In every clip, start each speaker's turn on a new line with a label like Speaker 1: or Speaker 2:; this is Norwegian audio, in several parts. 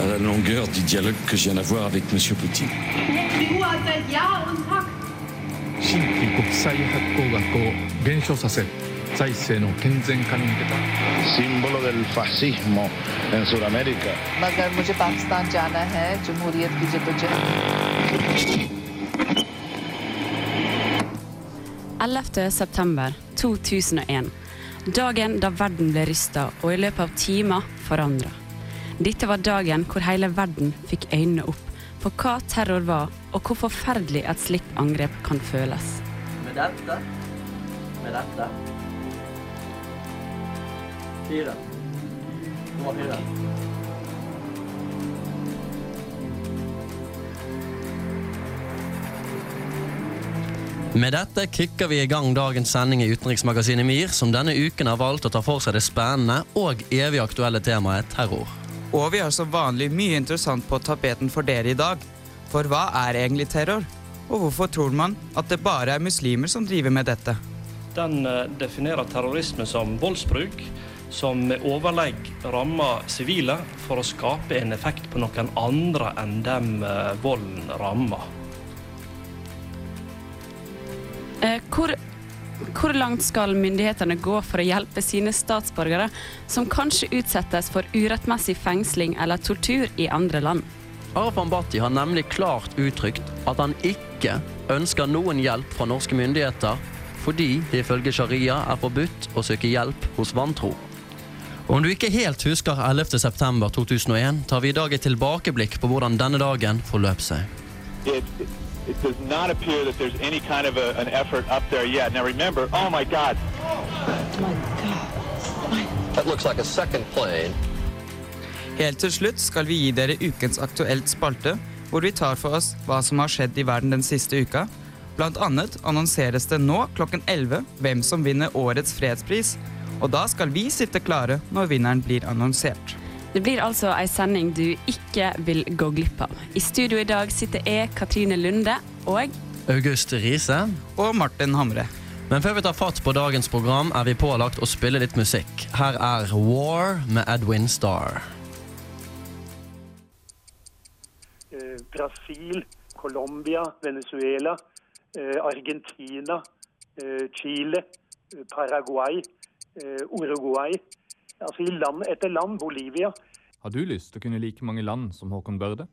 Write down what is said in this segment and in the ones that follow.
Speaker 1: À la longueur du dialogue que je viens d'avoir avec M. Poutine.
Speaker 2: símbolo del fascismo en Sudamérica.
Speaker 3: मगर मुझे पाकिस्तान जाना
Speaker 4: september 2001 Dagen da verden ble rysta og i løpet av timer forandra. Dette var dagen hvor hele verden fikk øynene opp for hva terror var, og hvor forferdelig et slikt angrep kan føles.
Speaker 5: Med dette. Med dette. Fire. Nummer fire.
Speaker 6: Med dette kicker vi i gang dagens sending i Utenriksmagasinet MIR, som denne uken har valgt å ta for seg det spennende og evig aktuelle temaet terror.
Speaker 7: Og vi har som vanlig mye interessant på tapeten for dere i dag. For hva er egentlig terror? Og hvorfor tror man at det bare er muslimer som driver med dette?
Speaker 8: Den eh, definerer terrorisme som voldsbruk som med overlegg rammer sivile for å skape en effekt på noen andre enn dem eh, volden rammer.
Speaker 4: Hvor, hvor langt skal myndighetene gå for å hjelpe sine statsborgere som kanskje utsettes for urettmessig fengsling eller tortur i andre land?
Speaker 6: Arafan Bhatti har nemlig klart uttrykt at han ikke ønsker noen hjelp fra norske myndigheter fordi det ifølge sharia er forbudt å søke hjelp hos vantro. Om du ikke helt husker 11.9.2001, tar vi i dag et tilbakeblikk på hvordan denne dagen forløp seg.
Speaker 9: It, does not appear that there's any kind of a, an effort up there yet. Now remember, oh my God,
Speaker 10: That looks like a second plane.
Speaker 7: Helt til slutt skal vi gi dere ukens aktuelt spalte, hvor vi tar for oss hva som har skjedd i verden den siste uka. Blant annet annonseres det nå klokken 11 hvem som vinner årets fredspris. Og da skal vi sitte klare når vinneren blir annonsert.
Speaker 4: Det blir altså ei sending du ikke vil gå glipp av. I studio i dag sitter jeg, Katrine Lunde, og
Speaker 6: August Riise.
Speaker 7: Og Martin Hamre.
Speaker 6: Men før vi tar fatt på dagens program, er vi pålagt å spille litt musikk. Her er War med Edwin Starr.
Speaker 11: eh, Brasil, Colombia, Venezuela, eh, Argentina, eh, Chile, Paraguay, Uruguay. Altså i land etter land, Bolivia.
Speaker 12: Har du lyst til å kunne like mange land som Håkon Børde?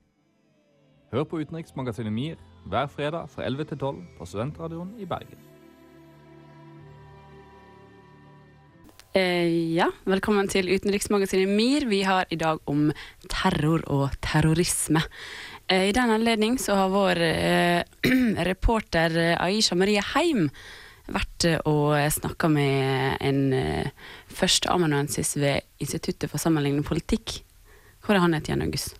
Speaker 12: Hør på Utenriksmagasinet MIR hver fredag fra 11 til 12 på Studentradioen i Bergen.
Speaker 4: eh, ja, velkommen til utenriksmagasinet MIR. Vi har i dag om terror og terrorisme. Eh, I den anledning så har vår eh, reporter eh, Aisha Marie Heim vært og snakka med en eh, førsteamanuensis ved Instituttet for sammenlignende politikk. Hvor er han het igjen, August?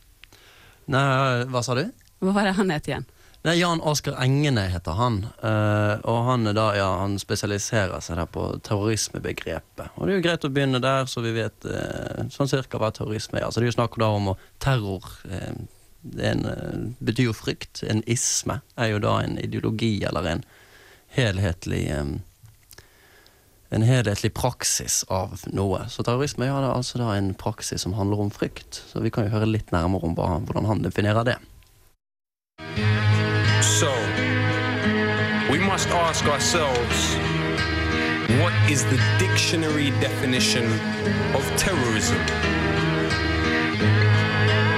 Speaker 6: Nei, hva sa du?
Speaker 4: Hva var det han het igjen?
Speaker 6: Nei, Jan Oskar Engene heter han. Uh, og han, da, ja, han spesialiserer seg der på terrorismebegrepet. Og det er jo greit å begynne der, så vi vet uh, sånn cirka hva terrorisme er. Altså, det er jo snakk da om terror Uh, det en, betyr jo frykt. En isme er jo da en ideologi eller en helhetlig eh, en helhetlig praksis av noe. Så terrorisme ja, det er altså da en praksis som handler om frykt. Så vi kan jo høre litt nærmere om hvordan han definerer det.
Speaker 13: So, we must ask ourselves what is the dictionary definition of terrorism?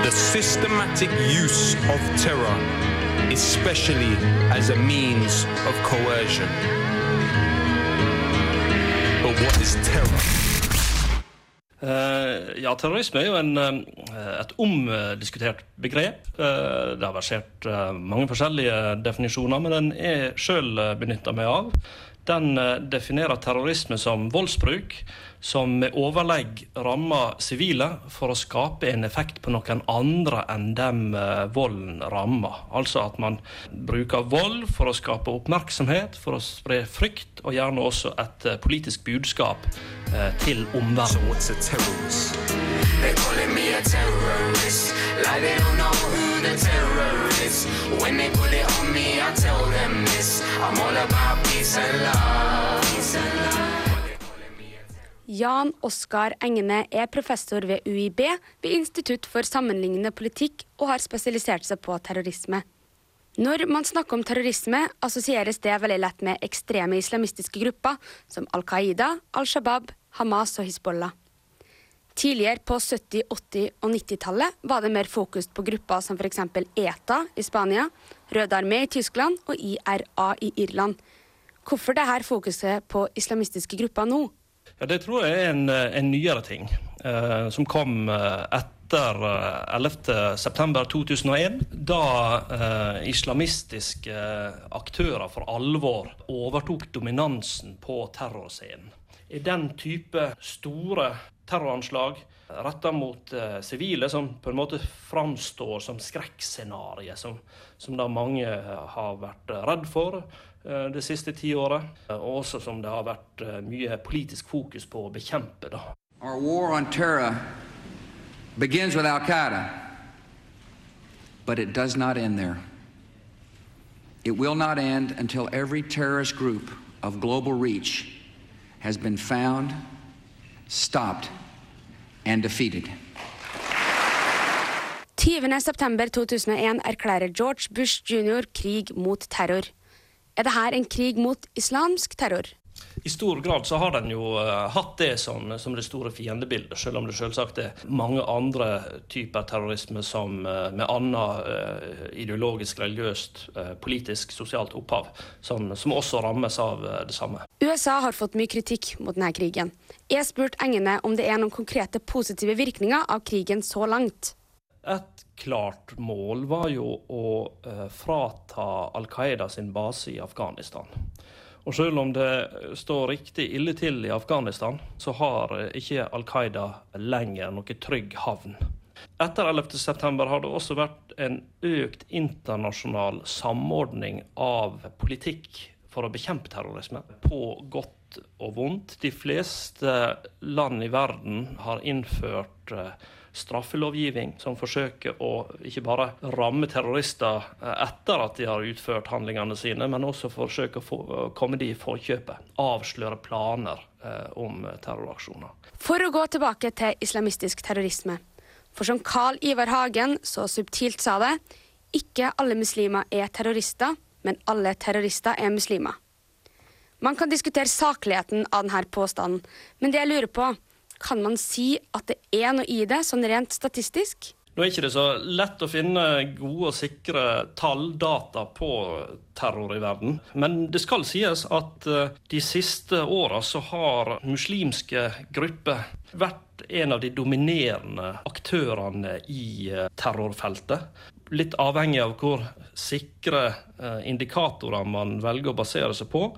Speaker 13: The systematic use of terror, especially as a means of coercion. But what is terror?
Speaker 8: Uh, ja, terrorisme er jo en, uh, et omdiskutert begrep. Uh, det har versert mange forskjellige definisjoner, men den er sjøl benytta meg av. Den eh, definerer terrorisme som voldsbruk som med overlegg rammer sivile for å skape en effekt på noen andre enn dem eh, volden rammer. Altså at man bruker vold for å skape oppmerksomhet, for å spre frykt, og gjerne også et eh, politisk budskap til omverdenen.
Speaker 14: They the terrorists. When they put it on me, I tell them this. I'm all about peace and love. Peace and love.
Speaker 15: Jan Oskar Engene er professor ved UiB ved Institutt for sammenlignende politikk og har spesialisert seg på terrorisme. Når man snakker om terrorisme, assosieres det veldig lett med ekstreme islamistiske grupper som Al Qaida, Al Shabaab, Hamas og Hizbollah. Tidligere på 70-, 80- og 90-tallet var det mer fokus på grupper som f.eks. ETA i Spania, Røde armé i Tyskland og IRA i Irland. Hvorfor dette fokuset på islamistiske grupper nå?
Speaker 8: Ja, Det tror jeg er en, en nyere ting, eh, som kom etter etter september 11.9.2001. Da eh, islamistiske aktører for alvor overtok dominansen på terrorscenen. I den type store terroranslag retta mot eh, sivile, som på en måte framstår som skrekkscenarioet som, som da mange har vært redd for eh, det siste tiåret, og også som det har vært eh, mye politisk fokus på å bekjempe. da.
Speaker 16: Our war on terror begins with Al Qaeda, but it does not end there. It will not end until every terrorist group of global reach has been found, stopped, and defeated.
Speaker 15: 20.9.2001 erklærer George Bush jr. krig mot terror. Er dette en krig mot islamsk terror?
Speaker 8: I stor grad så har den jo uh, hatt det som, som, det store fiendebildet, selv om det selvsagt er mange andre typer terrorisme som uh, med annet uh, ideologisk, religiøst, politisk, sosialt opphav, som, som også rammes av det samme.
Speaker 15: USA har fått mye kritikk mot denne krigen. Jeg spurte Engene om det er noen konkrete positive virkninger av krigen så langt.
Speaker 8: Et klart mål var jo å frata Al Qaida sin base i Afghanistan. Og selv om det står riktig ille til i Afghanistan, så har ikke Al Qaida lenger noe trygg havn. Etter 11.9 har det også vært en økt internasjonal samordning av politikk for å bekjempe terrorisme, på godt og vondt. De fleste land i verden har innført straffelovgivning som forsøker å ikke bare ramme terrorister etter at de har utført handlingene sine, men også forsøker å komme de i forkjøpet. Avsløre planer om terroraksjoner.
Speaker 15: For å gå tilbake til islamistisk terrorisme. For som Carl Ivar Hagen så subtilt sa det, ikke alle muslimer er terrorister, men alle terrorister er muslimer. Man kan diskutere sakligheten av denne påstanden, men det jeg lurer på, kan man si at det er noe i det, sånn rent statistisk?
Speaker 8: Nå er ikke det så lett å finne gode og sikre talldata på terror i verden. Men det skal sies at de siste åra så har muslimske grupper vært en av de dominerende aktørene i terrorfeltet. Litt avhengig av hvor sikre indikatorer man velger å basere seg på,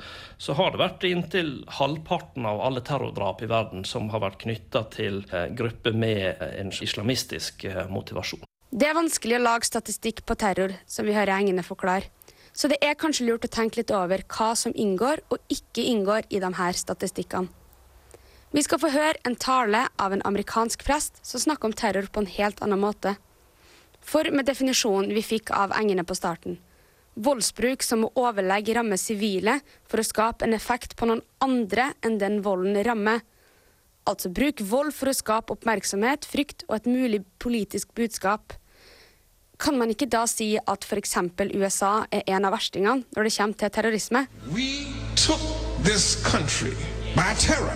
Speaker 8: så har det vært inntil halvparten av alle terrordrap i verden som har vært knytta til grupper med en islamistisk motivasjon.
Speaker 15: Det er vanskelig å lage statistikk på terror, som vi hører Engene forklare. Så det er kanskje lurt å tenke litt over hva som inngår og ikke inngår i de her statistikkene. Vi skal få høre en tale av en amerikansk prest som snakker om terror på en helt annen måte. For med definisjonen vi fikk av Engene på starten, voldsbruk som å overlegge rammer sivile for å skape en effekt på noen andre enn den volden rammer. Altså bruk vold for å skape oppmerksomhet, frykt og et mulig politisk budskap. Kan man ikke da si at f.eks. USA er en av verstingene når det kommer til terrorisme?
Speaker 17: We took this country by terror.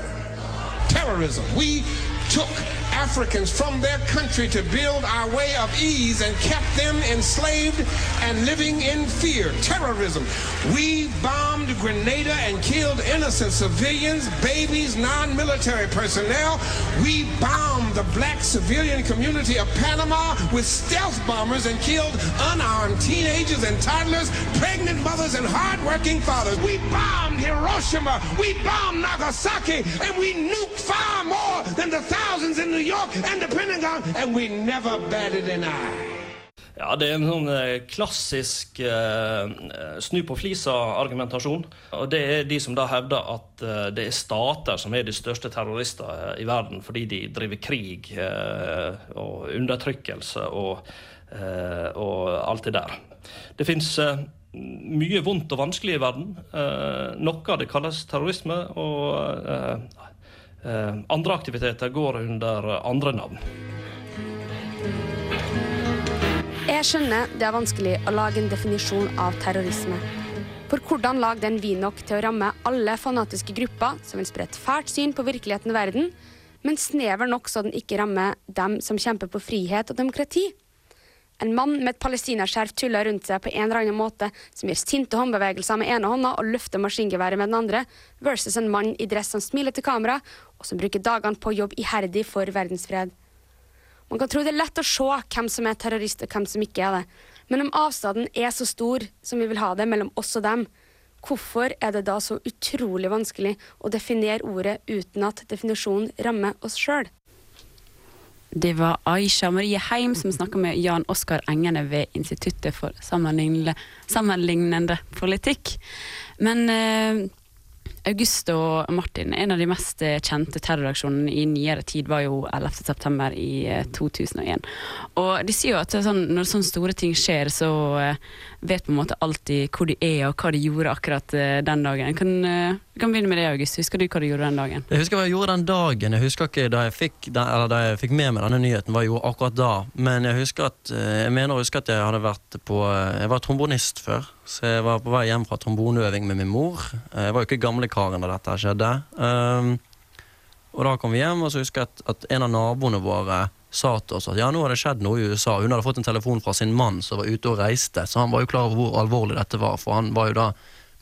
Speaker 17: Terrorism. We took Africans from their country to build our way of ease and kept them enslaved and living in fear. Terrorism. We bombed Grenada and killed innocent civilians, babies, non military personnel. We bombed the black civilian community of Panama with stealth bombers and killed unarmed teenagers and toddlers, pregnant mothers, and hardworking fathers. We bombed Hiroshima. We bombed Nagasaki. And we nuked far more than the thousands in New York and the Pentagon, and we never batted an eye.
Speaker 8: Ja, Det er en sånn klassisk eh, snu på flisa-argumentasjon. Og Det er de som da hevder at eh, det er stater som er de største terrorister i verden fordi de driver krig eh, og undertrykkelse og, og, alt det der. Det fins mye vondt og vanskelig i verden. noe av det kalles terrorisme. og Eh, andre aktiviteter går under andre navn.
Speaker 15: Jeg skjønner det er vanskelig å lage en definisjon av terrorisme. For hvordan lage den vid nok til å ramme alle fanatiske grupper som vil spre et fælt syn på virkeligheten i verden, men snever nok så den ikke rammer dem som kjemper på frihet og demokrati? En mann med et palestinaskjerf tuller rundt seg på en eller annen måte, som gjør sinte håndbevegelser med ene hånda og løfter maskingeværet med den andre, versus en mann i dress som smiler til kamera, og som bruker dagene på å jobbe iherdig for verdensfred. Man kan tro det er lett å se hvem som er terrorist og hvem som ikke er det, men om avstanden er så stor som vi vil ha det mellom oss og dem, hvorfor er det da så utrolig vanskelig å definere ordet uten at definisjonen rammer oss sjøl?
Speaker 4: Det var Aisha Marie Heim som snakka med Jan Oskar Engene ved Instituttet for sammenlignende, politikk. Men eh, August og Martin, en av de mest eh, kjente terroraksjonene i nyere tid var jo 11.9. i eh, 2001. Og de sier jo at sånn, når sånne store ting skjer, så eh, vet på en måte alltid hvor de er og hva de gjorde akkurat eh, den dagen. Kan, eh, kan begynne med det, August. Husker du hva du gjorde den dagen?
Speaker 6: Jeg husker hva jeg gjorde den dagen. Jeg husker ikke da jeg fikk, da, da jeg fikk med meg denne nyheten, hva jeg gjorde akkurat da. Men jeg husker at eh, jeg mener å huske at jeg hadde vært på Jeg var trombonist før, så jeg var på vei hjem fra tromboneøving med min mor. Eh, Jeg var jo ikke gamlekaren da dette skjedde. Um, og da kom vi hjem, og så husker jeg at, at en av naboene våre sa til oss at ja, nå har det skjedd noe i USA. Hun hadde fått en telefon fra sin mann som var ute og reiste, så han var jo klar over hvor alvorlig dette var, for han var jo da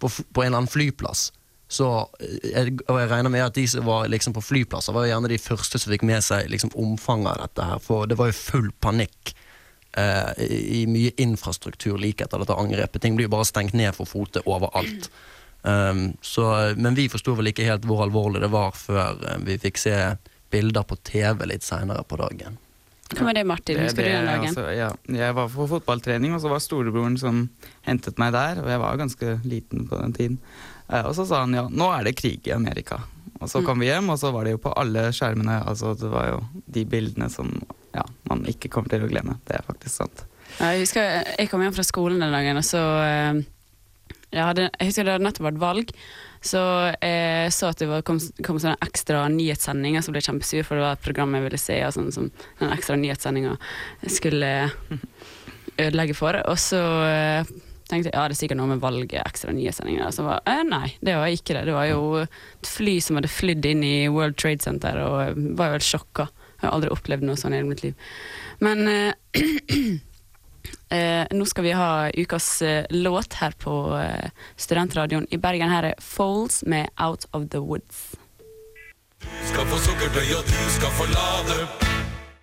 Speaker 6: på, på en eller annen flyplass. Så, eh, jeg, og jeg regner med at de som var liksom på flyplasser, var jo gjerne de første som fikk med seg liksom omfanget av dette her, for det var jo full panikk. Eh, i mye infrastruktur like etter dette angrepet. Ting blir jo bare stengt ned for fote overalt. Um, så, men vi forsto vel ikke helt hvor alvorlig det var før eh, vi fikk se bilder på TV litt seinere på dagen.
Speaker 4: Hva med det, Martin?
Speaker 7: Det-
Speaker 4: Husker du den dagen?
Speaker 7: altså, ja. Jeg var på fotballtrening, og så var storebroren som hentet meg der. Og jeg var ganske liten på den tiden. Eh, og så sa han ja, nå er det krig i Amerika. Og så
Speaker 4: Mm.
Speaker 7: kom vi hjem, og så var det jo på alle skjermene. Altså det var jo de bildene som man ikke kommer til å glemme. Det er faktisk sant.
Speaker 4: Jeg husker jeg kom hjem fra skolen den dagen, og så eh, jeg, hadde, jeg husker det hadde nettopp vært valg. Så jeg så at det var, kom, kom sånne ekstra nyhetssendinger som ble kjempesur, for det var et program jeg ville se, og sånn som den ekstra nyhetssendinga skulle ødelegge for. Og så eh, tenkte jeg ja, det er sikkert noe med valget, ekstra nyhetssendinger. Og så var eh, nei, det var ikke det. Det var jo et fly som hadde flydd inn i World Trade Center, og var jo helt sjokka. Jeg har aldri opplevd noe sånt i hele mitt liv. Men eh, Eh, nå skal vi ha ukas eh, låt her på eh, Studentradioen i Bergen. Her er Foles med Out of the Woods.
Speaker 14: Skal få sukkertøy, og du skal få lade.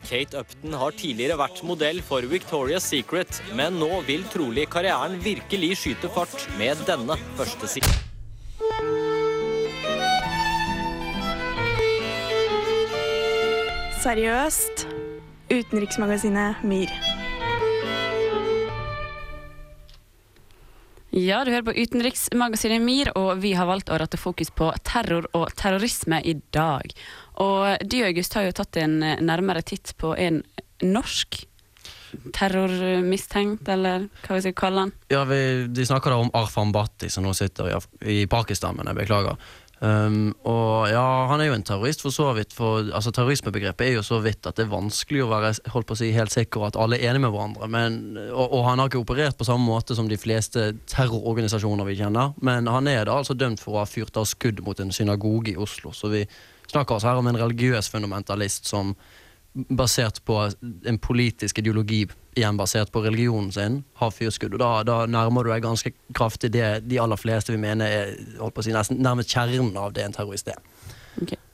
Speaker 18: Kate Upton har tidligere vært modell for Victoria's Secret, men nå vil trolig karrieren virkelig skyte fart med denne første singelen.
Speaker 19: Seriøst. Utenriksmagasinet MIR.
Speaker 4: Ja, du hører på Utenriksmagasinet MIR, og vi har valgt å rette fokus på terror og terrorisme i dag. Og du, August, har jo tatt en eh, nærmere titt på en norsk terrormistenkt, eller hva vi skal kalle han.
Speaker 6: Ja, vi, De snakker da om Arfan Bhatti, som nå sitter i, Af i Pakistan, men jeg beklager. Um, og ja, Han er jo en terrorist, for så vidt. For altså, Terrorismebegrepet er jo så vidt at det er vanskelig å være holdt på å si, helt sikker at alle er enige med hverandre. Men, og, og han har ikke operert på samme måte som de fleste terrororganisasjoner vi kjenner. Men han er da altså dømt for å ha fyrt av skudd mot en synagoge i Oslo. Så vi snakker altså her om en religiøs fundamentalist som basert på en politisk ideologi, igjen basert på religionen sin, har fyrskudd. Og da, da nærmer du deg ganske kraftig det de aller fleste vil mene er holdt på å si, nesten nærmest kjernen av det en terrorist er.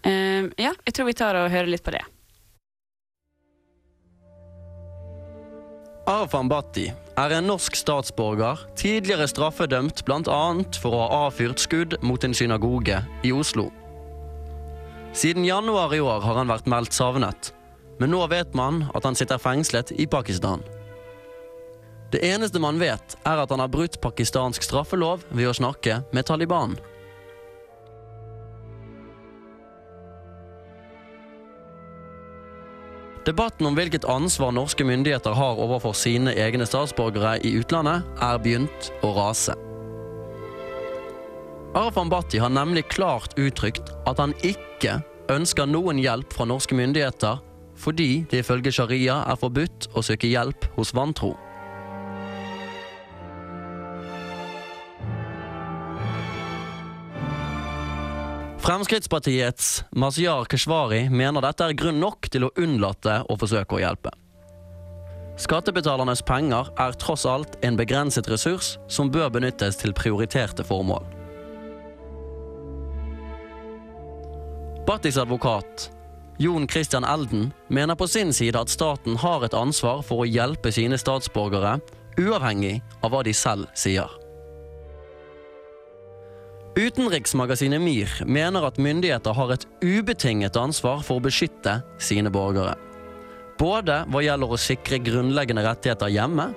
Speaker 4: Eh, ja, jeg tror vi tar og hører litt på det.
Speaker 6: Arfan Bhatti er en norsk statsborger, tidligere straffedømt bl.a. for å ha avfyrt skudd mot en synagoge i Oslo. Siden januar i år har han vært meldt savnet, men nå vet man at han sitter fengslet i Pakistan. Det eneste man vet, er at han har brutt pakistansk straffelov ved å snakke med Taliban. Debatten om hvilket ansvar norske myndigheter har overfor sine egne statsborgere i utlandet, er begynt å rase. Arfan Bhatti har nemlig klart uttrykt at han ikke ønsker noen hjelp fra norske myndigheter fordi det ifølge sharia er forbudt å søke hjelp hos vantro. Fremskrittspartiets Mazyar Keshvari mener dette er grunn nok til å unnlate å forsøke å hjelpe. Skattebetalernes penger er tross alt en begrenset ressurs som bør benyttes til prioriterte formål. Battis advokat, Jon Christian Elden, mener på sin side at staten har et ansvar for å hjelpe sine statsborgere, uavhengig av hva de selv sier. Utenriksmagasinet MIR mener at myndigheter har et ubetinget ansvar for å beskytte sine borgere. Både hva gjelder å sikre grunnleggende rettigheter hjemme,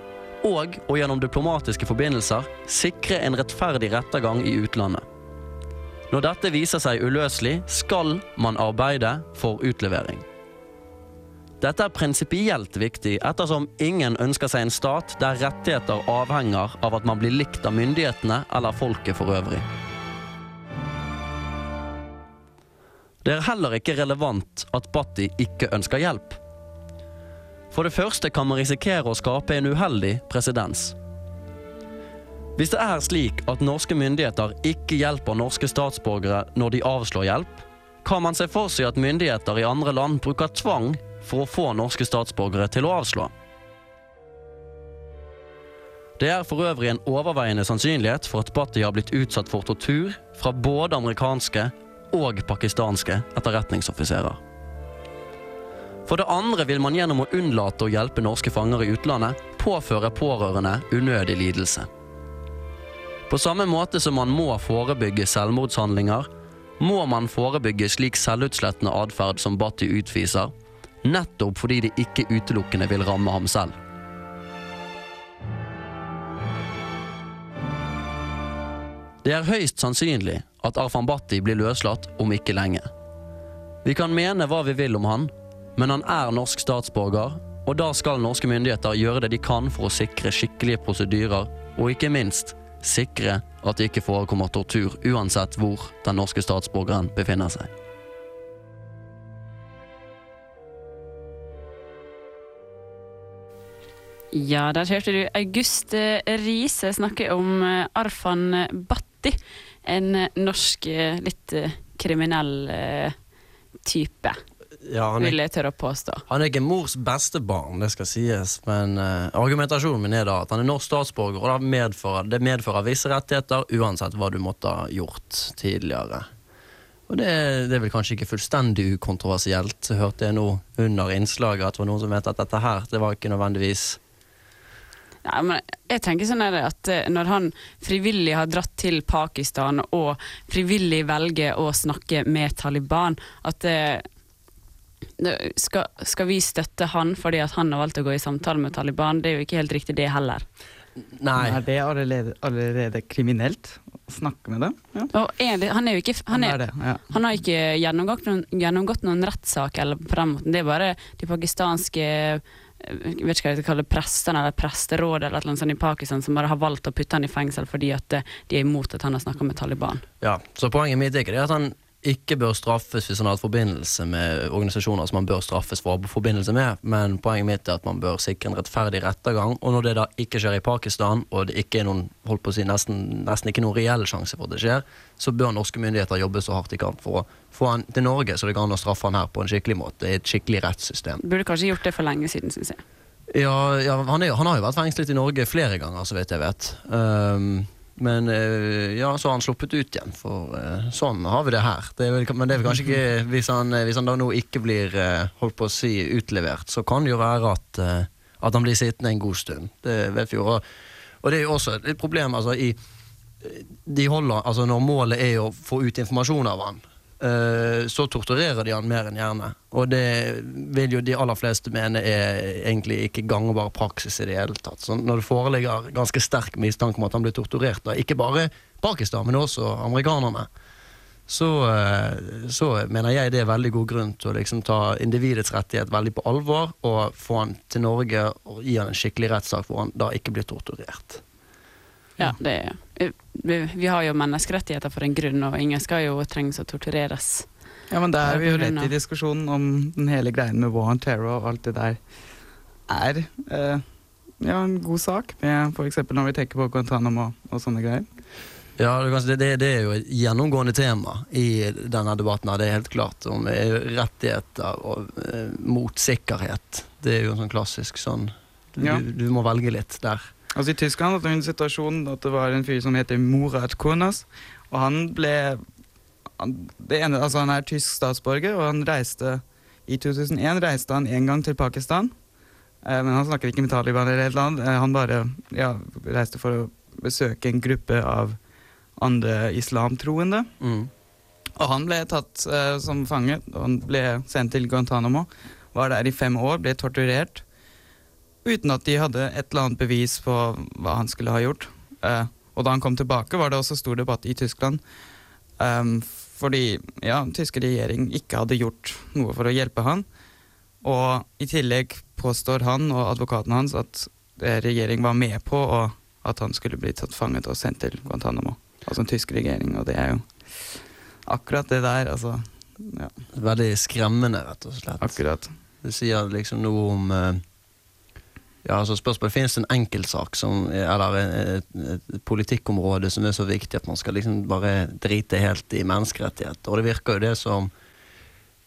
Speaker 6: og å gjennom diplomatiske forbindelser sikre en rettferdig rettergang i utlandet. Når dette viser seg uløselig, skal man arbeide for utlevering. Dette er prinsipielt viktig ettersom ingen ønsker seg en stat der rettigheter avhenger av at man blir likt av myndighetene eller folket for øvrig. Det er heller ikke relevant at Bhatti ikke ønsker hjelp. For det første kan man risikere å skape en uheldig presedens. Hvis det er slik at norske myndigheter ikke hjelper norske statsborgere når de avslår hjelp, kan man se for seg at myndigheter i andre land bruker tvang for å få norske statsborgere til å avslå. Det er for øvrig en overveiende sannsynlighet for at Bhatti har blitt utsatt for tortur fra både amerikanske og pakistanske etterretningsoffiserer. For det andre vil man gjennom å unnlate å hjelpe norske fanger i utlandet påføre pårørende unødig lidelse. På samme måte som man må forebygge selvmordshandlinger, må man forebygge slik selvutslettende atferd som Bhatti utviser, nettopp fordi det ikke utelukkende vil ramme ham selv. Det er høyst sannsynlig at Arfan Bhatti blir løslatt om ikke lenge. Vi kan mene hva vi vil om han, men han er norsk statsborger, og da skal norske myndigheter gjøre det de kan for å sikre skikkelige prosedyrer, og ikke minst sikre at det ikke forekommer tortur uansett hvor den norske statsborgeren befinner seg.
Speaker 4: Ja, der hørte du August Riise snakke om eh, Arfan Batti, En norsk eh, litt eh, kriminell type.
Speaker 6: Ja, han,
Speaker 4: vil
Speaker 6: er,
Speaker 4: jeg tørre å påstå.
Speaker 6: han er ikke mors beste barn, det skal sies, men uh, argumentasjonen min er da at han er norsk statsborger, og det medfører, det medfører visse rettigheter uansett hva du måtte ha gjort tidligere. Og det, det er vel kanskje ikke fullstendig ukontroversielt, hørte jeg nå under innslaget at det var noen som mente at dette her, det var ikke nødvendigvis
Speaker 4: Nei, men jeg tenker sånn er det at eh, Når han frivillig har dratt til Pakistan og frivillig velger å snakke med Taliban, at det, skal, skal vi støtte han fordi at han har valgt å gå i samtale med Taliban? Det er jo ikke helt riktig, det heller.
Speaker 6: Nei.
Speaker 7: Er det allerede, allerede kriminelt å snakke med dem? Ja.
Speaker 4: Og er det, han, er jo ikke, han,
Speaker 7: Han
Speaker 4: er,
Speaker 7: er det, ja.
Speaker 4: han har ikke gjennomgått noen, gjennomgått noen rettssak eller på den måten. Det er bare de pakistanske eh, jeg vet ikke hva jeg skal kalle det, prestene eller presterådet eller noe sånt i Pakistan som bare har valgt å putte han i fengsel fordi at eh, de er imot at han har snakka med Taliban.
Speaker 6: Ja, så poenget mitt er ikke det at han ikke bør straffes hvis han har hatt forbindelse med organisasjoner som han bør straffes for forbindelse med, men poenget mitt er at man bør sikre en rettferdig rettergang, og når det da ikke skjer i Pakistan, og det ikke er noen, holdt på å si, nesten, nesten ikke noen reell sjanse for at det skjer, så bør norske myndigheter jobbe så hardt de kan for å få han til Norge, så det går an å straffe han her på en skikkelig måte, i et skikkelig rettssystem.
Speaker 4: Burde kanskje gjort det for lenge siden, syns jeg.
Speaker 6: Ja, ja han, er, han har jo vært fengslet i Norge flere ganger, så vidt jeg vet. Um, men eh, ja, så har han sluppet ut igjen, for eh, sånn har vi det her. Det vel, men det er vel kanskje ikke Hvis han, eh, hvis han da nå ikke blir holdt på å si utlevert, så kan det jo være at, at han blir sittende en god stund. Det vet vi jo. Og, og det er jo også et problem altså, i de holder, altså Når målet er å få ut informasjon av han, så torturerer de han mer enn gjerne. Og det vil jo de aller fleste mene er egentlig ikke gangbar praksis i det hele tatt. Så når det foreligger ganske sterk mistanke om at han blir torturert, da, ikke bare Pakistan, men også amerikanerne, så, eh, så mener jeg det er veldig god grunn til å liksom ta individets rettighet veldig på alvor og få han til Norge og gi han en skikkelig rettssak hvor han da ikke blir torturert.
Speaker 4: Ja, det er, vi, vi har jo menneskerettigheter for en grunn, og ingen skal jo trenges å tortureres
Speaker 7: Ja, men da er vi jo rett i diskusjonen om den hele greien med war on terror og alt det der er eh, ja, en god sak, med eksempel når vi tenker på Guantánamo og sånne greier.
Speaker 6: Ja, det, det, det, det er jo et gjennomgående tema i denne debatten. Det er helt klart. Om eh, rettigheter og eh, mot sikkerhet. Det er jo en sånn klassisk sånn Du,
Speaker 7: Ja.
Speaker 6: du, du må velge litt der.
Speaker 7: Altså I Tyskland hadde vi en situasjon at det var en fyr som heter Murat Kurnas, og han ble han, det ene, altså han er tysk statsborger, og han reiste i 2001 reiste han en gang til Pakistan. Eh, men han snakker ikke med Taliban eller et eller annet. Eh, han bare ja, reiste for å besøke en gruppe av andre islamtroende. Og han ble tatt eh, som fange, og han ble sendt til Guantánamo. Var der i fem år, ble torturert. Uten at de hadde et eller annet bevis på hva han skulle ha gjort. Uh, og da han kom tilbake, var det også stor debatt i Tyskland. Um, fordi ja, tyske regjering ikke hadde gjort noe for å hjelpe han. Og i tillegg påstår han og advokaten hans at regjeringen regjering var med på og at han skulle bli tatt fanget og sendt til Guantánamo. Altså en tysk regjering, og det er jo akkurat det der, altså. Ja.
Speaker 6: Veldig skremmende, rett og slett.
Speaker 7: Akkurat.
Speaker 6: Det sier liksom noe om eh, Ja, altså spørsmålet Finnes det en enkeltsak som Eller et, et politikkområde som er så viktig at man skal liksom bare drite helt i menneskerettigheter? Og det virker jo det som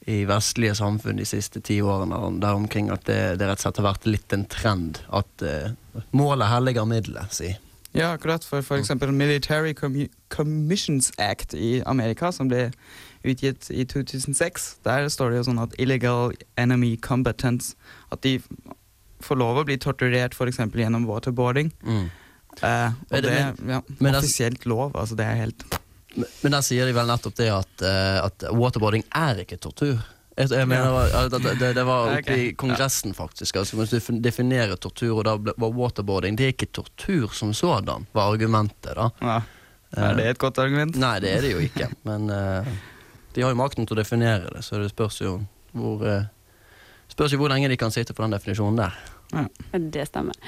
Speaker 6: i vestlige samfunn de siste ti årene der omkring at det, det rett og slett har vært litt en trend. At uh, målet helliger middelet, si.
Speaker 7: Ja, akkurat. For f.eks. eksempel Military Commissions Act i Amerika, som ble utgitt i 2006. Der står det jo sånn at illegal enemy combatants At de får lov å bli torturert f.eks. gjennom waterboarding.
Speaker 6: Mm.
Speaker 7: Eh, og
Speaker 6: Er det- men-
Speaker 7: ja, offisielt lov. Altså, det er helt
Speaker 6: Men, der sier de vel nettopp det at, eh, at waterboarding er ikke tortur. Jeg, mener det, det, det var oppe i Kongressen, faktisk. Altså, hvis du definerer tortur, og da var waterboarding Det er ikke tortur som sådan, var argumentet. da
Speaker 7: Ja. Er det et godt argument?
Speaker 6: Nei, det er det jo ikke. Men uh, de har jo makten til å definere det, så det spørs jo hvor eh, Spørs ikke hvor lenge de kan sitte på den definisjonen der.
Speaker 4: Det stemmer.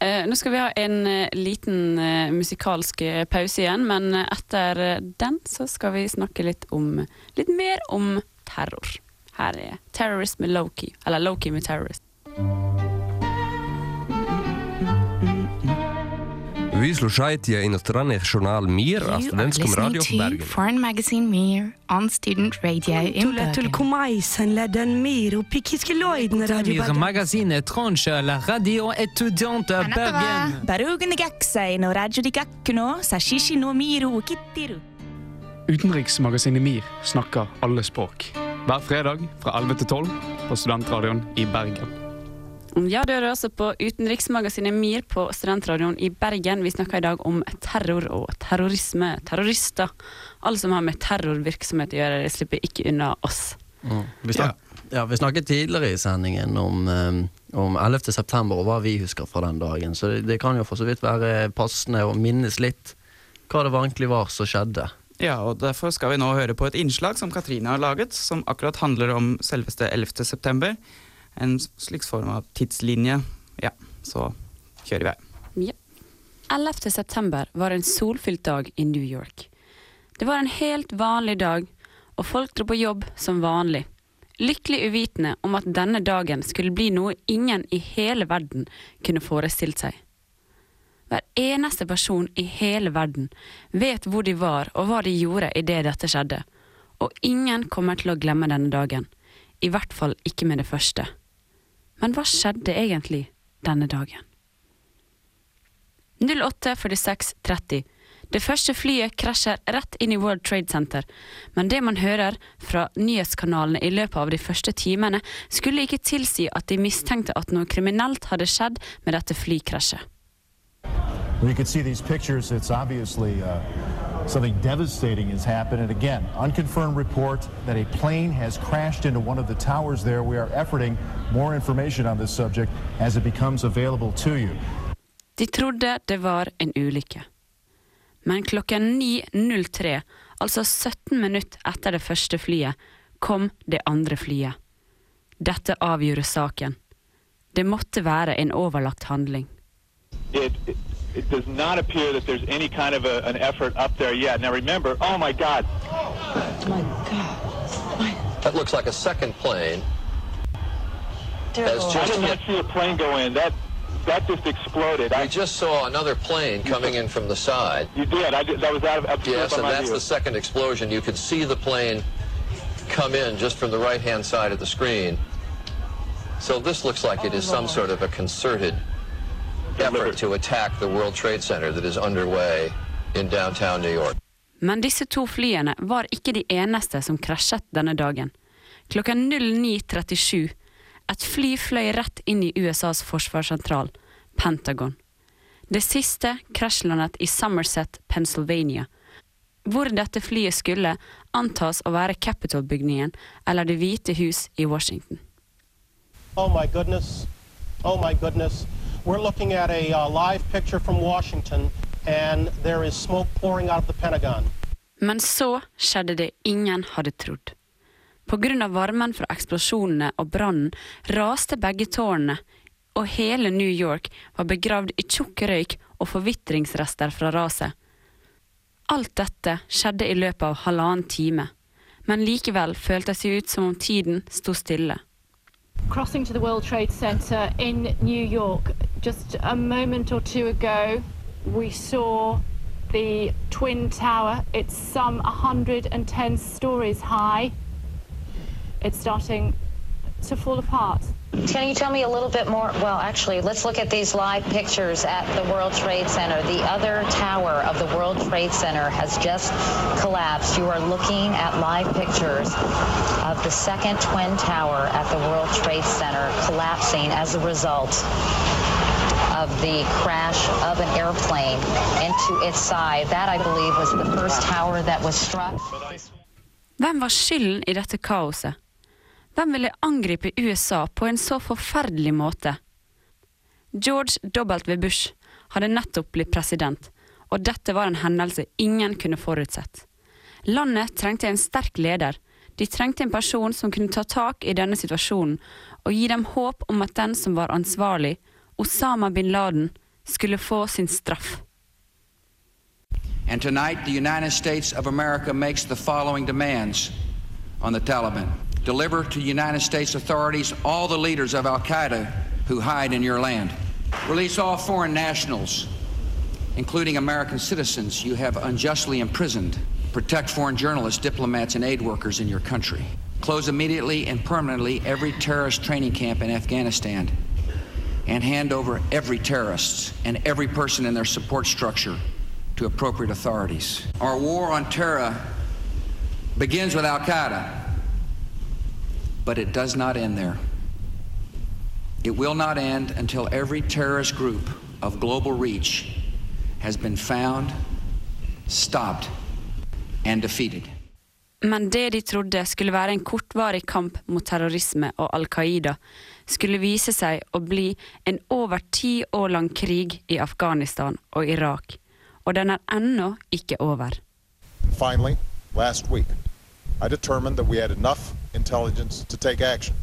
Speaker 4: Eh, nå skal vi ha en eh, liten eh, musikalsk eh, pause igjen, men eh, etter den så skal vi snakke litt om Litt mer om terror. Her er 'Terrorist' med Loki. Eller 'Loki' med 'Terrorist'.
Speaker 13: vi slušajte
Speaker 20: inostrane žurnal
Speaker 13: Mir
Speaker 20: na
Speaker 13: studentskom radiju
Speaker 20: u
Speaker 13: Bergen.
Speaker 20: Foreign magazine Mir on student radio in Bergen.
Speaker 21: كومايسن لدى مير وبيكيت
Speaker 22: كلويد راديو مير ماغازين اترونش لا راديو اتوديونت
Speaker 23: بيرغن باروغن جاكسين وراديو دي جاكنو ساشيشي no miru og kittiru.
Speaker 24: Utenriksmagasinet MIR snakker alle språk. Hver fredag fra 11 til 12 på Studentradioen i Bergen.
Speaker 4: Ja, du hører også på utenriksmagasinet MIR på Studentradioen i Bergen. Vi snakker i dag om terror og terrorisme. Terrorister. Alle som har med terrorvirksomhet å gjøre, de slipper ikke unna oss.
Speaker 6: Vi, snak ja. vi snakket tidligere i sendingen om, eh, om 11. september og hva vi husker fra den dagen. Så det, det kan jo for så vidt være passende å minnes litt hva det egentlig var som skjedde.
Speaker 7: Ja, og derfor skal vi nå høre på et innslag som Katrine har laget, som akkurat handler om selveste 11. september. En slik form av tidslinje. Ja, så kjører vi her.
Speaker 4: Ja. 11. september var en solfylt dag i New York. Det var en helt vanlig dag, og folk dro på jobb som vanlig. Lykkelig uvitende om at denne dagen skulle bli noe ingen i hele verden kunne forestilt seg. Hver eneste person i hele verden vet hvor de var og hva de gjorde idet dette skjedde, og ingen kommer til å glemme denne dagen. I hvert fall ikke med det første. Men hva skjedde egentlig denne dagen? 08.46.30. Det første flyet krasjer rett inn i World Trade Center, men det man hører fra nyhetskanalene i løpet av de første timene, skulle ikke tilsi at de mistenkte at noe kriminelt hadde skjedd med dette flykrasjet.
Speaker 25: You can see these pictures. It's obviously uh, something devastating has happened. And again, unconfirmed report that a plane has crashed into one of the towers there. We are efforting more information on this subject as it becomes available to you.
Speaker 4: De trodde det var en ulykke. Men klokken 9.03, altså 17 minutter etter det første flyet, kom det andre flyet. Dette avgjorde saken. Det måtte være en overlagt handling.
Speaker 9: It, it, it does not appear that there's any kind of a, an effort up there yet. Now remember, oh my God.
Speaker 26: Oh My God. My
Speaker 27: That looks like a second plane. Has
Speaker 9: I
Speaker 27: just
Speaker 9: did not
Speaker 27: hit.
Speaker 9: see a plane go in. That that just exploded.
Speaker 27: We just saw another plane coming in from the side.
Speaker 9: You did. I did. That was out of obscured
Speaker 27: Yes, and
Speaker 9: my
Speaker 27: that's
Speaker 9: view.
Speaker 27: the second explosion. You could see the plane come in just from the right-hand side of the screen. So this looks like it is oh, some sort of a concerted effort to attack the World Trade Center that is underway in downtown New York.
Speaker 4: Men disse to flyene var ikke de eneste som krasjet denne dagen. Klokka 09.37 et fly fløy rett inn i USAs forsvarssentral, Pentagon. Det siste krasjlandet i Somerset, Pennsylvania. Hvor dette flyet skulle antas å være Capitol-bygningen eller Det hvite hus i Washington.
Speaker 28: Oh my goodness. Oh my goodness. We're looking at a uh, live picture from Washington, and there is smoke pouring out of the Pentagon.
Speaker 4: Men så skjedde det ingen hadde trodd. Av varmen fra eksplosjonene og brannen raste begge tårnene, og hele New York var begravd i tjukk røyk og forvitringsrester fra raset. Alt dette skjedde i løpet av halvannen time, men likevel føltes det ut som om tiden sto stille.
Speaker 29: Crossing to the World Trade Center in New York. Just a moment or two ago, we saw the Twin Tower. It's some 110 stories high. It's starting to fall apart.
Speaker 30: Can you tell me a little bit more? Well, actually, let's look at these live pictures at the World Trade Center. The other tower of the World Trade Center has just collapsed. You are looking at live pictures of the second twin tower at the World Trade Center collapsing as a result of the crash of an airplane into its side. That, I believe, was the first tower that was struck.
Speaker 4: Hvem var skylden i dette kaoset? Hvem ville angripe USA på en så forferdelig måte? George W. Bush hadde nettopp blitt president, og dette var en hendelse ingen kunne forutsett. Landet trengte en sterk leder. De trengte en person som kunne ta tak i denne situasjonen og gi dem håp om at den som var ansvarlig, Osama bin Laden, skulle få sin straff.
Speaker 16: And tonight, the United States of America makes the following demands on the Taliban. Deliver to United States authorities all the leaders of Al Qaeda who hide in your land. Release all foreign nationals, including American citizens you have unjustly imprisoned. Protect foreign journalists, diplomats, and aid workers in your country. Close immediately and permanently every terrorist training camp in Afghanistan. And hand over every terrorist and every person in their support structure to appropriate authorities. Our war on terror begins with Al Qaeda, but it does not end there. It will not end until every terrorist group of global reach has been found, stopped, and defeated.
Speaker 4: Men det de trodde skulle være en kortvarig kamp mot terrorisme og Al Qaida, skulle vise seg å bli en over ti år lang krig i Afghanistan og Irak. Og den er ennå ikke over.
Speaker 25: Finally, last week, I determined that we had enough intelligence to take action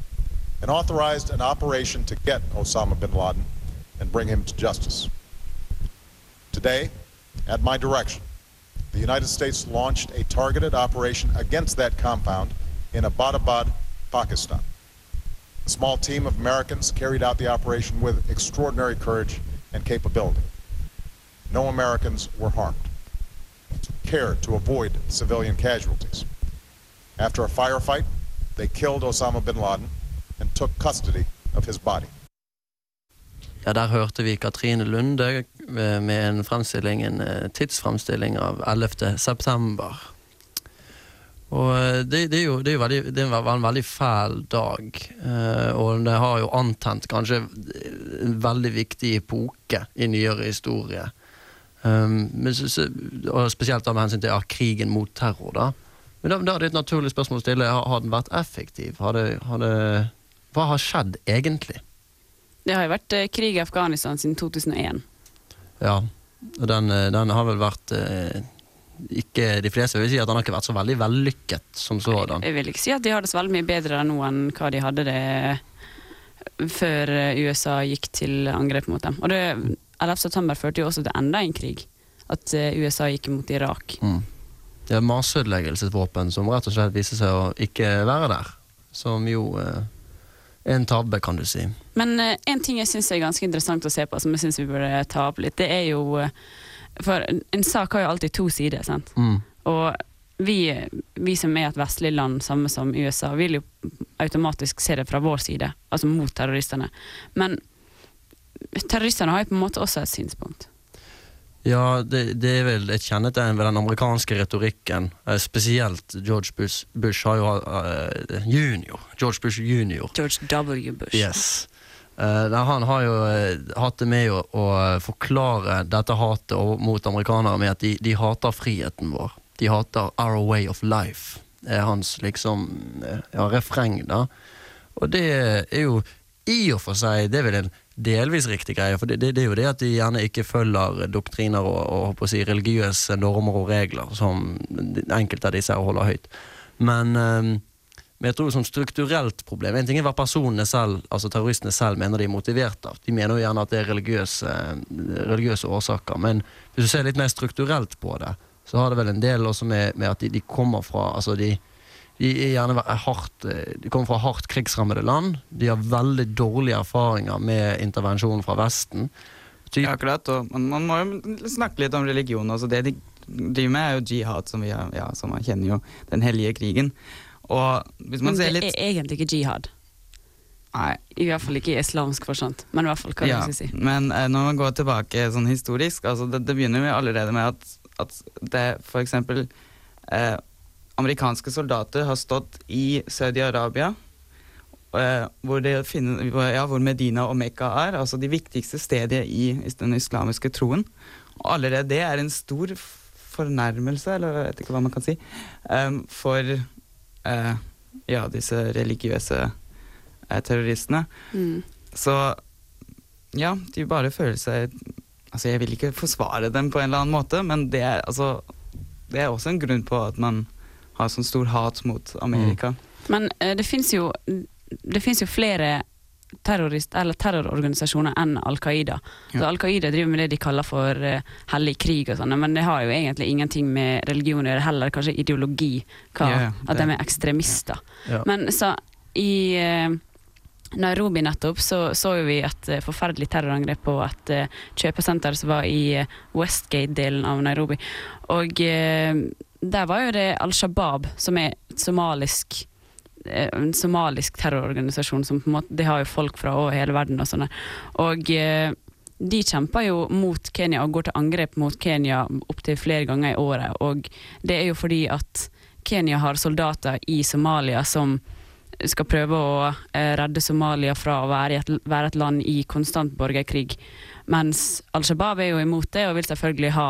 Speaker 25: and authorized an operation to get Osama bin Laden and bring him to justice. Today, at my direction, the United States launched a targeted operation against that compound in Abbottabad, Pakistan. A small team of Americans carried out the operation with extraordinary courage and capability. No Americans were harmed. Care to avoid civilian casualties. After a firefight, they killed Osama bin Laden and took custody of his body.
Speaker 6: Ja, Der hørte vi Katrine Lunde eh, med en fremstilling, en tidsframstilling tidsfremstilling av 11. september. Og eh, det, det, er jo, det, er jo veldig, det var en veldig fæl dag, eh, og det har jo antent kanskje en veldig viktig epoke i nyere historie. Um, og spesielt med hensyn til krigen mot terror. da. Men da, da er det et naturlig spørsmål å stille. Har, har den vært effektiv? Har det, har det, hva har skjedd egentlig?
Speaker 4: Det har jo vært eh, krig i Afghanistan siden 2001.
Speaker 6: Ja, og den, eh, den har vel vært eh, ikke, De fleste vil si at den har ikke vært så veldig vellykket som sådan.
Speaker 4: Jeg vil ikke si at de har det så veldig mye bedre nå enn hva de hadde det før USA gikk til angrep mot dem. Og det, 11. september førte jo også til enda en krig. At USA gikk mot Irak.
Speaker 6: Mm. Det er masseødeleggelsesvåpen som rett og slett viser seg å ikke være der. som jo eh, er en tabbe, kan du si.
Speaker 4: Men eh, en ting jeg syns er ganske interessant å se på, som jeg syns vi burde ta opp litt, det er jo eh, For en, en sak har jo alltid to sider, sant.
Speaker 6: Mm.
Speaker 4: Og vi, vi som er et vestlig land, samme som USA, vil jo automatisk se det fra vår side, altså mot terroristene. Men terroristene har jo på en måte også et synspunkt.
Speaker 6: Ja, det, det er vel et kjennetegn ved den amerikanske retorikken. Eh, spesielt George Bush, Bush har jo eh, junior. George Bush junior.
Speaker 4: George W. Bush.
Speaker 6: Yes. Eh, han har jo eh, hatt det med å, å forklare dette hatet mot amerikanere med at de, de hater friheten vår. De hater our way of life. Det er hans liksom ja, refreng, da. Og det er jo i og for seg Det er vel en delvis riktig greie, for det, det, det er jo det at de gjerne ikke følger doktriner og, og si, religiøse normer og regler, som enkelte av disse her holder høyt. Men, øh, men jeg tror som strukturelt problem En ting er hva personene selv, altså terroristene selv mener de er motivert av. De mener jo gjerne at det er religiøse, religiøse årsaker. Men hvis du ser litt mer strukturelt på det, så har det vel en del også med, med at de, de kommer fra altså de, de er gjerne er hardt, eh, de kommer fra hardt krigsrammede land. De har veldig dårlige erfaringer med intervensjon fra Vesten.
Speaker 7: Ja, akkurat. Og man, man må jo snakke litt om religion. Altså det de driver med, er jo jihad, som vi har, ja, som man kjenner jo den hellige krigen. Og hvis man
Speaker 4: Men
Speaker 7: ser
Speaker 4: det
Speaker 7: litt
Speaker 4: er egentlig ikke jihad.
Speaker 7: Nei.
Speaker 4: I hvert fall ikke i islamsk forstand. Men i hvert fall hva
Speaker 7: ja,
Speaker 4: skal jeg si.
Speaker 7: Men eh, når man går tilbake sånn historisk, altså det, det begynner jo allerede med at, at det eksempel eh, amerikanske soldater har stått i Saudi-Arabia, eh, hvor, ja, hvor Medina og Mekka er, altså de viktigste stedene i den islamiske troen. Og allerede det er en stor fornærmelse, eller jeg vet ikke hva man kan si, eh, for eh, ja, disse religiøse terroristene.
Speaker 4: Mm.
Speaker 7: Så ja, de bare føler seg Altså, jeg vil ikke forsvare dem på en eller annen måte, men det er, altså, det er også en grunn på at man har sånn stor hat mot Amerika.
Speaker 4: Men uh, det fins jo, jo flere terrorist, eller terrororganisasjoner enn Al Qaida. Så Al Qaida driver med det de kaller for uh, hellig krig og sånn, men det har jo egentlig ingenting med religion å gjøre, heller kanskje ideologi. Hva,
Speaker 7: Ja, ja,
Speaker 4: at de er ekstremister.
Speaker 7: Ja.
Speaker 4: Men så i uh, Nairobi nettopp så så vi et forferdelig terrorangrep på et kjøpesenter som var i Westgate-delen av Nairobi. Og der var jo det Al Shabaab, som er somalisk eh, en somalisk terrororganisasjon som på en måte, de har jo folk fra over hele verden og sånne. Og eh, de kjemper jo mot Kenya og går til angrep mot Kenya opptil flere ganger i året. Og det er jo fordi at Kenya har soldater i Somalia som skal prøve å eh, redde Somalia fra å være et, være et land i konstant borgerkrig. Mens Al Shabaab er jo imot det og vil selvfølgelig ha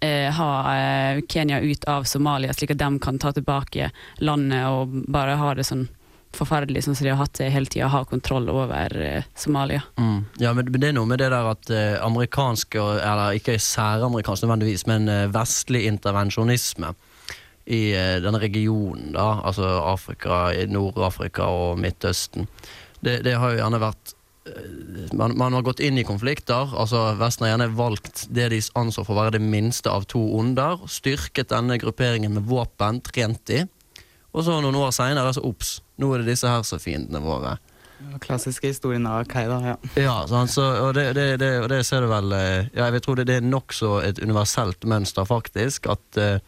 Speaker 4: eh, ha eh, Kenya ut av Somalia, slik at de kan ta tilbake landet og bare ha det sånn forferdelig sånn som de har hatt det hele tida, ha kontroll over eh, Somalia.
Speaker 6: Mm. Ja, men det er noe med det der at eh, amerikansk, eller ikke særamerikansk nødvendigvis, men eh, vestlig intervensjonisme i eh, denne regionen, da, altså Afrika, Nord-Afrika og Midtøsten, det, det har jo gjerne vært man, man har gått inn i konflikter. altså Vesten har gjerne valgt det de anså for å være det minste av to onder. Styrket denne grupperingen med våpen, trent de. Og så noen år seinere, så ops, nå er det disse her som er fiendene våre.
Speaker 7: Klassiske historien av Al-Qaida, ja.
Speaker 6: Ja, sant, så, og, det, det, det, og det ser du vel eh, Ja, jeg vil tro det, det er nokså et universelt mønster, faktisk. At, eh,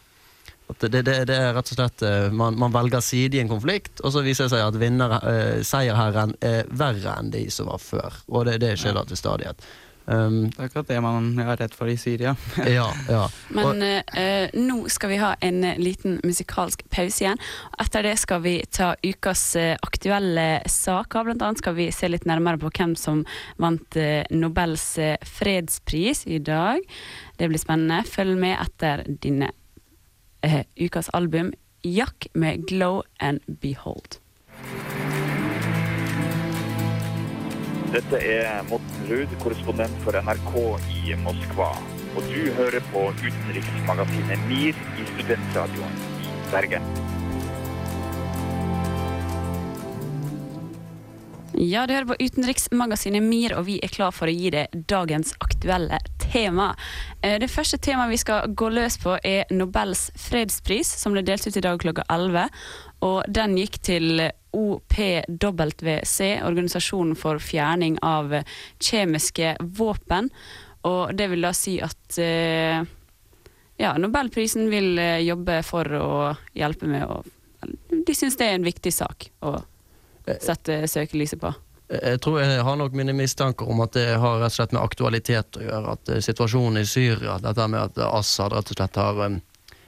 Speaker 6: at det, det, det er rett og slett eh, man, man velger side i en konflikt, og så viser det seg at vinner, eh, seierherren er verre enn de som var før. Og det, det skjer da til stadighet. Um,
Speaker 7: Det er akkurat det man er redd for i Syria.
Speaker 6: ja, ja.
Speaker 4: Men
Speaker 6: Og-
Speaker 4: eh, nå skal vi ha en eh, liten musikalsk pause igjen. Etter det skal vi ta ukas eh, aktuelle saker. Blant annet skal vi se litt nærmere på hvem som vant eh, Nobels eh, fredspris i dag. Det blir spennende. Følg med etter dine eh, ukas album Jack med 'Glow and Behold'.
Speaker 31: Dette er Morten Ruud, korrespondent for NRK i Moskva. Og du hører på utenriksmagasinet MIR i Studentradioen i Bergen.
Speaker 4: Ja, du hører på Utenriksmagasinet MIR, og vi er klar for å gi deg dagens aktuelle tema. Eh, Det første temaet vi skal gå løs på, er Nobels fredspris, som ble delt ut i dag klokka 11. Og den gikk til OPWC, Organisasjonen for fjerning av kjemiske våpen. Og det vil da si at eh, ja, Nobelprisen vil eh, jobbe for å hjelpe med å De syns det er en viktig sak å sette søkelyset på.
Speaker 6: Jeg tror jeg har nok mine mistanker om at det har rett og slett med aktualitet å gjøre. At eh, situasjonen i Syria, dette med at Assad rett og slett har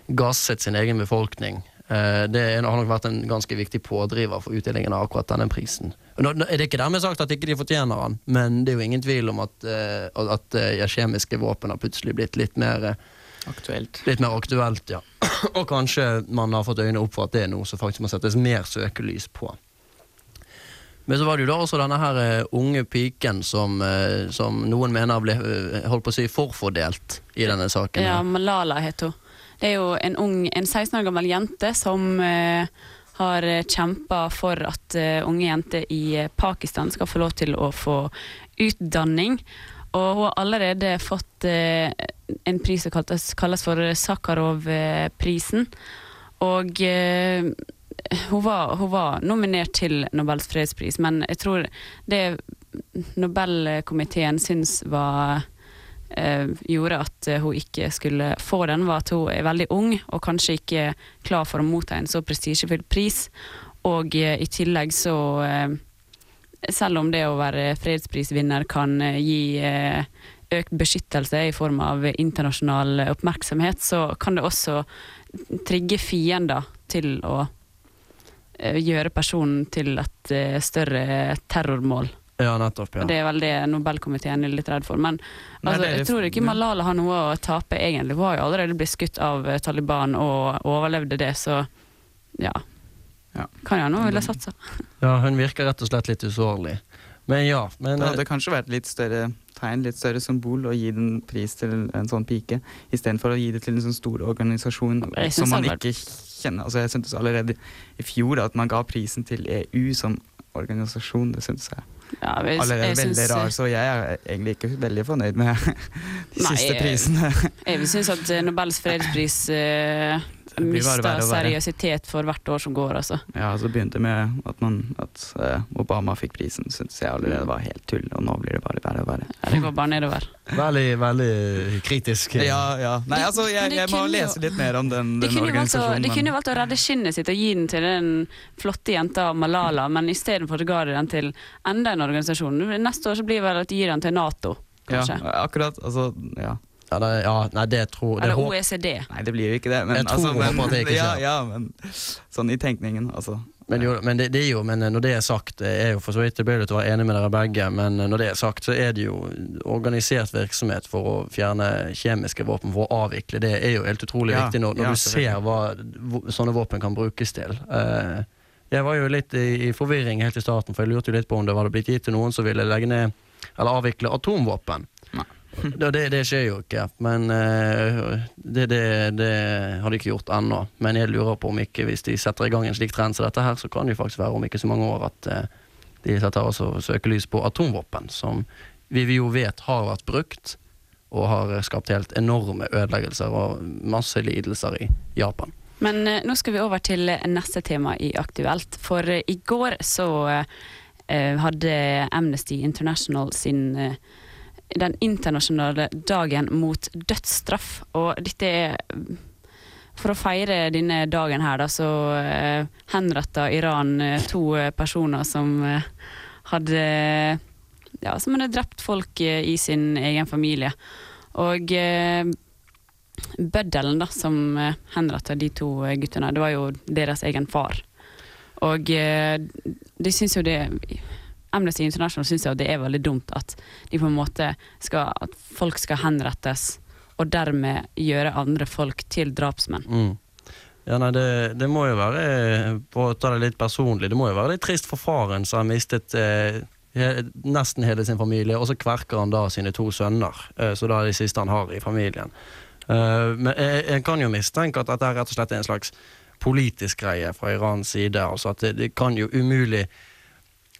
Speaker 6: gasset sin egen befolkning, eh, det har nok vært en ganske viktig pådriver for utdelingen av akkurat denne prisen. Nå er det ikke dermed sagt at ikke de fortjener den, men det er jo ingen tvil om at, eh, at eh, kjemiske våpen har plutselig blitt litt mer eh,
Speaker 7: Aktuelt.
Speaker 6: Litt mer aktuelt, ja. Og kanskje man har fått øynene opp for at det er noe som faktisk må settes mer søkelys på. Men så var det jo da også denne her eh, unge piken som, eh, som noen mener ble eh, holdt på å si forfordelt i denne saken.
Speaker 4: Ja, Malala heter hun. Det er jo en ung, en 16 år gammel jente som har kjempa for at unge jenter i Pakistan skal få lov til å få utdanning. Og hun har allerede fått en pris som kalles, for Sakharov-prisen. Og hun, var, hun var nominert til Nobels fredspris, men jeg tror det Nobelkomiteen syns var eh, gjorde at eh, hun ikke skulle få den, var at hun er veldig ung og kanskje ikke klar for å motta en så prestisjefull pris. Og eh, i tillegg så eh, Selv om det å være fredsprisvinner kan eh, gi eh, økt beskyttelse i form av internasjonal oppmerksomhet, så kan det også trigge fiender til å gjøre personen til et eh, større terrormål.
Speaker 6: Ja, nettopp.
Speaker 4: Og
Speaker 6: ja.
Speaker 4: det er vel det Nobelkomiteen er litt redd for. Men
Speaker 6: Nei,
Speaker 4: altså, jeg tror ikke Malala har noe å tape, egentlig. Hun har jo allerede blitt skutt av eh, Taliban og overlevde det, så ja. Kan jo ha noe ville satsa.
Speaker 6: ja, hun virker rett og slett litt usårlig. Men ja. Men,
Speaker 7: det hadde kanskje vært litt større tegn, litt større symbol, å gi den pris til en sånn pike, istedenfor å gi det til en sånn stor organisasjon som man ikke kjenner. Altså, jeg syntes allerede i fjor at man ga prisen til EU som organisasjon. Det syntes jeg
Speaker 4: Ja, jeg-
Speaker 7: allerede
Speaker 4: jeg
Speaker 7: veldig
Speaker 4: synes,
Speaker 7: rar,
Speaker 4: eh,
Speaker 7: så jeg er egentlig ikke veldig fornøyd med de
Speaker 4: Nei,
Speaker 7: siste
Speaker 4: jeg-
Speaker 7: prisene.
Speaker 4: Jeg vil synes at eh, Nobels fredspris eh,
Speaker 7: verre.
Speaker 4: seriøsitet for hvert år som går, altså.
Speaker 7: Ja, så begynte det med at, man, at eh, Obama fikk prisen, syntes jeg allerede var helt tull, og nå blir det bare verre og verre.
Speaker 4: Det går bare nedover.
Speaker 6: Veldig, veldig kritisk.
Speaker 7: Ja, ja. Nei, altså, jeg, jeg må lese litt mer om den, den
Speaker 4: valgt
Speaker 7: organisasjonen.
Speaker 4: de kunne jo valgt å redde skinnet sitt og gi den til den flotte jenta Malala, men istedenfor ga de den til enda en organisasjon. Neste år så blir det vel at de gir den til Nato, kanskje.
Speaker 7: Ja, akkurat. Altså, ja.
Speaker 6: Ja, det, ja, nei, det tror det
Speaker 4: Eller
Speaker 6: håp-
Speaker 4: OECD.
Speaker 7: Nei, det blir jo ikke det. Men,
Speaker 6: Jeg tror
Speaker 7: altså,
Speaker 6: og
Speaker 7: men,
Speaker 6: at det ikke
Speaker 7: ja,
Speaker 6: skjer.
Speaker 7: ja, men sånn i tenkningen, altså.
Speaker 6: Men, jo, men, det, det er jo, men når det er sagt, jeg er jo for så vidt tilbøyelig til å være enig med dere begge, men når det er sagt, så er det jo organisert virksomhet for å fjerne kjemiske våpen, for å avvikle. Det er jo helt utrolig
Speaker 7: Ja,
Speaker 6: viktig når, når
Speaker 7: ja,
Speaker 6: du ser hva hvor- sånne våpen kan brukes til. Eh, jeg var jo litt i, i forvirring helt i starten, for jeg lurte jo litt på om det hadde blitt gitt til noen som ville legge ned eller avvikle atomvåpen. Det, det, det skjer jo ikke, men eh, det, det, har de ikke gjort ennå. Men jeg lurer på om ikke, hvis de setter i gang en slik trend som dette her, så kan det faktisk være om ikke så mange år at eh, de setter også søkelys på atomvåpen, som vi jo vet har vært brukt, og har skapt helt enorme ødeleggelser og masse lidelser i Japan.
Speaker 4: Men eh, nå skal vi over til neste tema i Aktuelt. For i går så hadde Amnesty International sin eh, den internasjonale dagen mot dødsstraff. Og dette er For å feire denne dagen her, da, så eh, henretta Iran eh, to eh, personer som eh, hadde Ja, som hadde drept folk i sin egen familie. Og eh, bøddelen da, som henretta de to guttene, det var jo deres egen far. Og eh, de syns jo det Amnesty International syns jo det er veldig dumt at de på en måte skal At folk skal henrettes, og dermed gjøre andre folk til drapsmenn.
Speaker 6: Mm. Ja, nei, det, det må jo være, for å ta det litt personlig, det må jo være litt trist for faren som har mistet eh, nesten hele sin familie, og så kverker han da sine to sønner, eh, så da er de siste han har i familien. Eh, men jeg, jeg kan jo mistenke at dette er rett og slett en slags politisk greie fra Irans side, altså at det, det kan jo umulig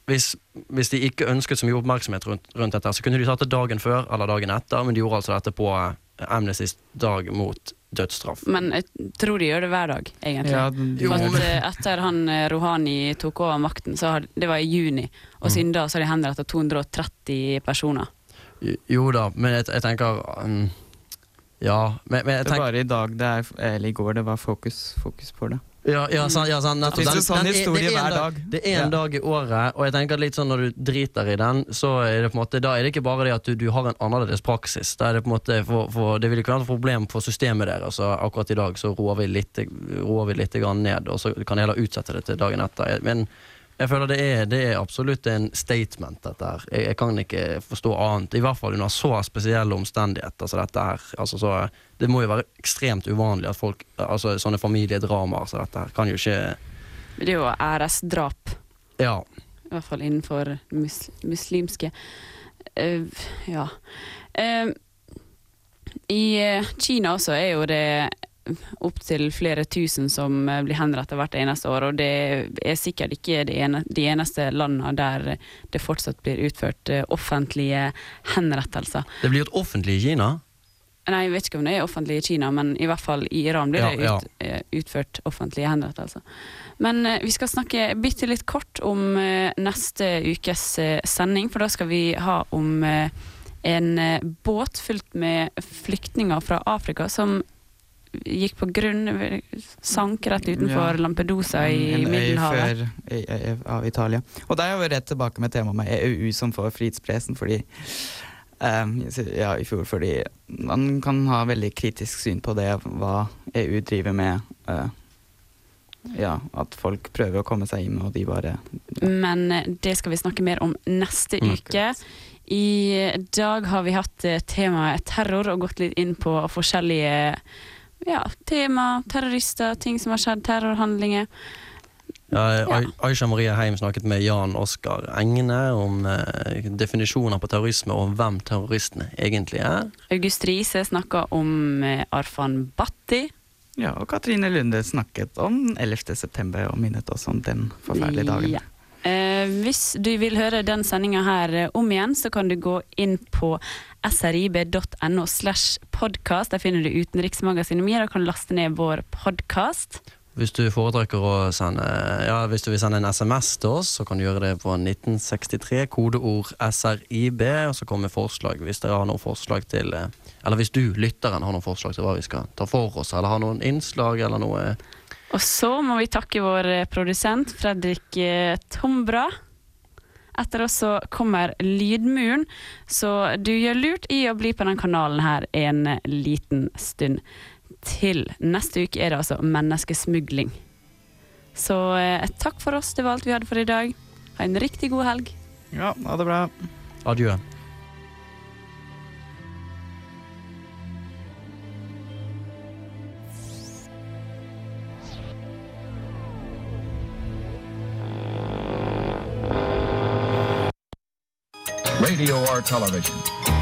Speaker 6: hvis, hvis de ikke ønsket så mye oppmerksomhet rundt, rundt dette, så kunne de tatt det dagen før eller dagen etter, men de gjorde altså dette på eh, Amnestys dag mot dødsstraff.
Speaker 4: Men jeg tror de gjør det hver dag, egentlig.
Speaker 6: Ja, jo,
Speaker 4: For at,
Speaker 6: men-
Speaker 4: eh, etter han Rohani Rouhani tok over makten, så har, det var i juni, og
Speaker 6: Mm.
Speaker 4: siden da så har de henrettet 230 personer.
Speaker 6: Jo da, men jeg, jeg tenker um, Ja, men, men jeg
Speaker 7: Det
Speaker 6: var
Speaker 7: bare i dag, det er, eller i går, det var fokus, fokus på det.
Speaker 6: Ja, ja, sant, ja, sant, nettopp. Den-
Speaker 7: sånn
Speaker 6: den er- det er en
Speaker 7: dag?
Speaker 6: Det er en dag i året, og jeg tenker litt sånn når du driter i den, så er det på en måte, da er det ikke bare det at du, du har en annerledes praksis. Da er det på en måte, for, for, det vil ikke være et problem for systemet deres, Altså, akkurat i dag så roer vi litt, roer vi litt grann ned, og så kan jeg heller utsette det til dagen etter. Men jeg føler det er, det er absolutt en statement, dette her. Jeg, jeg kan ikke forstå annet, i hvert fall under så spesielle omstendigheter som dette her. Altså, så, det må jo være ekstremt uvanlig at folk, altså sånne familiedramaer som dette her, kan jo ikke
Speaker 4: Det er jo æresdrap,
Speaker 6: Ja.
Speaker 4: i hvert fall innenfor mus, muslimske uh, Ja. Uh, I Kina også er jo det opptil flere tusen som eh, blir henrettet hvert eneste år, og det er sikkert ikke de eneste landene der det fortsatt blir utført eh, offentlige henrettelser.
Speaker 6: Det blir gjort offentlig i Kina.
Speaker 4: Nei, jeg vet ikke om det er offentlig i Kina, men i hvert fall i Iran blir
Speaker 6: Ja,
Speaker 4: det
Speaker 6: ja.
Speaker 4: ut, eh, utført offentlige henrettelser. Men vi skal snakke bitte litt kort om neste ukes sending, for da skal vi ha om en båt fylt med flyktninger fra Afrika som gikk på grunn, sank rett utenfor
Speaker 7: Ja.
Speaker 4: Lampedusa i
Speaker 7: En
Speaker 4: Middelhavet.
Speaker 7: før- øy, i- av Italia. Og der er vi rett tilbake med temaet med EU som får frihetspresen, fordi ehm, ja, i fjor fordi man kan ha veldig kritisk syn på det, hva EU driver med. Uh, ja, at folk prøver å komme seg inn, og de bare
Speaker 4: Men eh, det skal vi snakke mer om neste
Speaker 7: Mm.
Speaker 4: uke. I dag har vi hatt eh, temaet terror og gått litt inn på forskjellige ja, tema, terrorister, ting som har skjedd, terrorhandlinger.
Speaker 6: Ja, Aisha Maria Heim snakket med Jan Oskar Egne om eh, definisjoner på terrorisme og hvem terroristene egentlig er.
Speaker 4: August Riise snakka om eh, Arfan Bhatti.
Speaker 7: Ja, og Katrine Lunde snakket om 11. september og minnet oss om den forferdelige dagen.
Speaker 4: Ja. Eh, hvis du vil høre den sendinga her eh, om igjen, så kan du gå inn på srib.no slash podkast. Der finner du Utenriksmagasinet mitt og kan laste ned vår podkast.
Speaker 6: Hvis du foretrekker å sende Ja, hvis du vil sende en SMS til oss, så kan du gjøre det på 1963, kodeord SRIB, og så kommer forslag hvis dere har noen forslag til eh, Eller hvis du, lytteren, har noen forslag til hva vi skal ta for oss, eller har noen innslag eller noe
Speaker 4: Og så må vi takke vår produsent Fredrik eh, Tombra. Etter oss så kommer Lydmuren, så du gjør lurt i å bli på den kanalen her en eh, liten stund til. Neste uke er det altså menneskesmugling. Så eh, takk for oss, det var alt vi hadde for i dag. Ha en riktig god helg.
Speaker 7: Ja, ha det bra.
Speaker 6: Adjø.
Speaker 32: Radio or television.